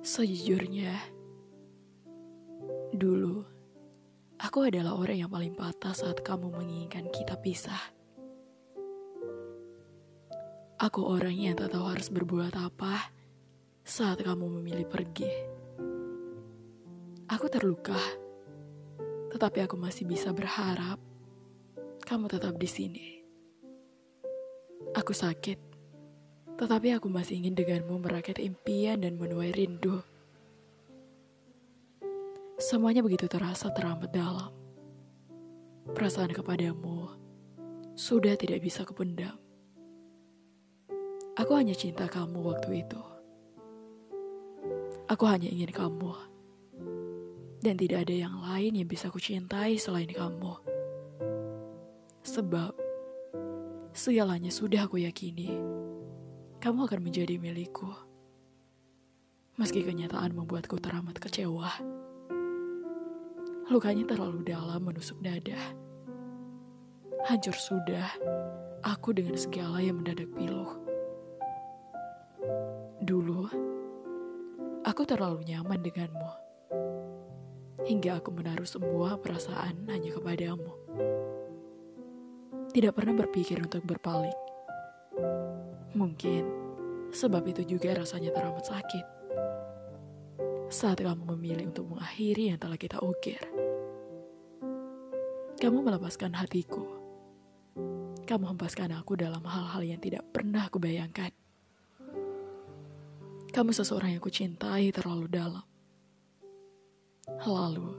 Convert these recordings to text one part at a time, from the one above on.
Sejujurnya, dulu aku adalah orang yang paling patah saat kamu menginginkan kita pisah. Aku orang yang tak tahu harus berbuat apa saat kamu memilih pergi. Aku terluka, tetapi aku masih bisa berharap kamu tetap di sini. Aku sakit, tetapi aku masih ingin denganmu merakit impian dan menuai rindu. Semuanya begitu terasa teramat dalam. Perasaan kepadamu sudah tidak bisa kupendam. Aku hanya cinta kamu waktu itu. Aku hanya ingin kamu. Dan tidak ada yang lain yang bisa kucintai selain kamu. Sebab segalanya sudah aku yakini. Kamu akan menjadi milikku. Meski kenyataan membuatku teramat kecewa. Lukanya terlalu dalam menusuk dada. Hancur sudah aku dengan segala yang mendadak pilu. Dulu, aku terlalu nyaman denganmu. Hingga aku menaruh semua perasaan hanya kepadamu tidak pernah berpikir untuk berpaling. Mungkin sebab itu juga rasanya teramat sakit. Saat kamu memilih untuk mengakhiri yang telah kita ukir. Kamu melepaskan hatiku. Kamu hempaskan aku dalam hal-hal yang tidak pernah aku bayangkan. Kamu seseorang yang kucintai terlalu dalam. Lalu,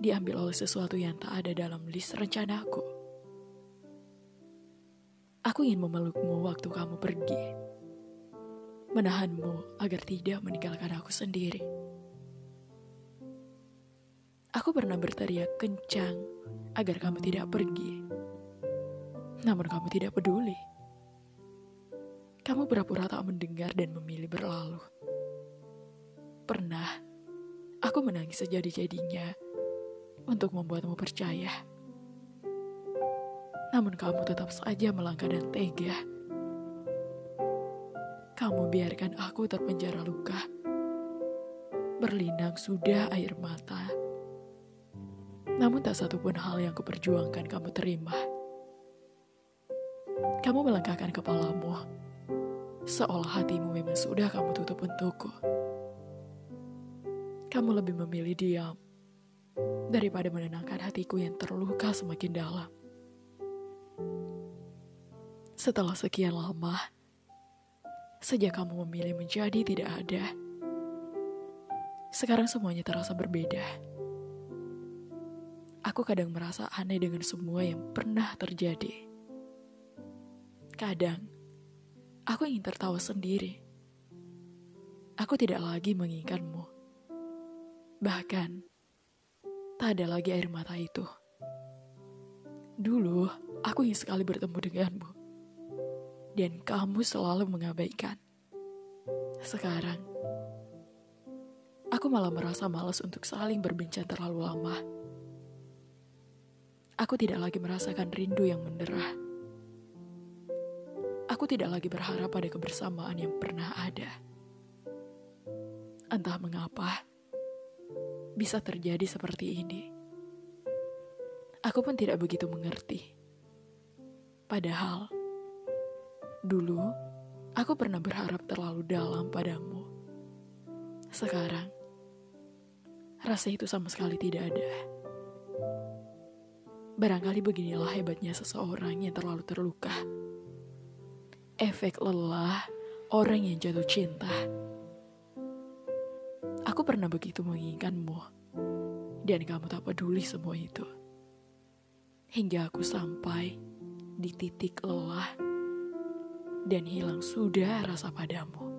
diambil oleh sesuatu yang tak ada dalam list rencanaku. Aku ingin memelukmu waktu kamu pergi. Menahanmu agar tidak meninggalkan aku sendiri. Aku pernah berteriak kencang agar kamu tidak pergi. Namun kamu tidak peduli. Kamu pura-pura tak mendengar dan memilih berlalu. Pernah, aku menangis sejadi-jadinya untuk membuatmu percaya namun kamu tetap saja melangkah dan tega. Kamu biarkan aku terpenjara luka. Berlinang sudah air mata. Namun tak satu pun hal yang kuperjuangkan kamu terima. Kamu melangkahkan kepalamu, seolah hatimu memang sudah kamu tutup untukku. Kamu lebih memilih diam daripada menenangkan hatiku yang terluka semakin dalam. Setelah sekian lama, sejak kamu memilih menjadi tidak ada, sekarang semuanya terasa berbeda. Aku kadang merasa aneh dengan semua yang pernah terjadi. Kadang, aku ingin tertawa sendiri. Aku tidak lagi menginginkanmu. Bahkan, tak ada lagi air mata itu. Dulu, aku ingin sekali bertemu denganmu dan kamu selalu mengabaikan. Sekarang, aku malah merasa malas untuk saling berbincang terlalu lama. Aku tidak lagi merasakan rindu yang menderah. Aku tidak lagi berharap pada kebersamaan yang pernah ada. Entah mengapa, bisa terjadi seperti ini. Aku pun tidak begitu mengerti. Padahal, Dulu, aku pernah berharap terlalu dalam padamu. Sekarang, rasa itu sama sekali tidak ada. Barangkali beginilah hebatnya seseorang yang terlalu terluka. Efek lelah orang yang jatuh cinta. Aku pernah begitu menginginkanmu, dan kamu tak peduli semua itu. Hingga aku sampai di titik lelah dan hilang sudah rasa padamu.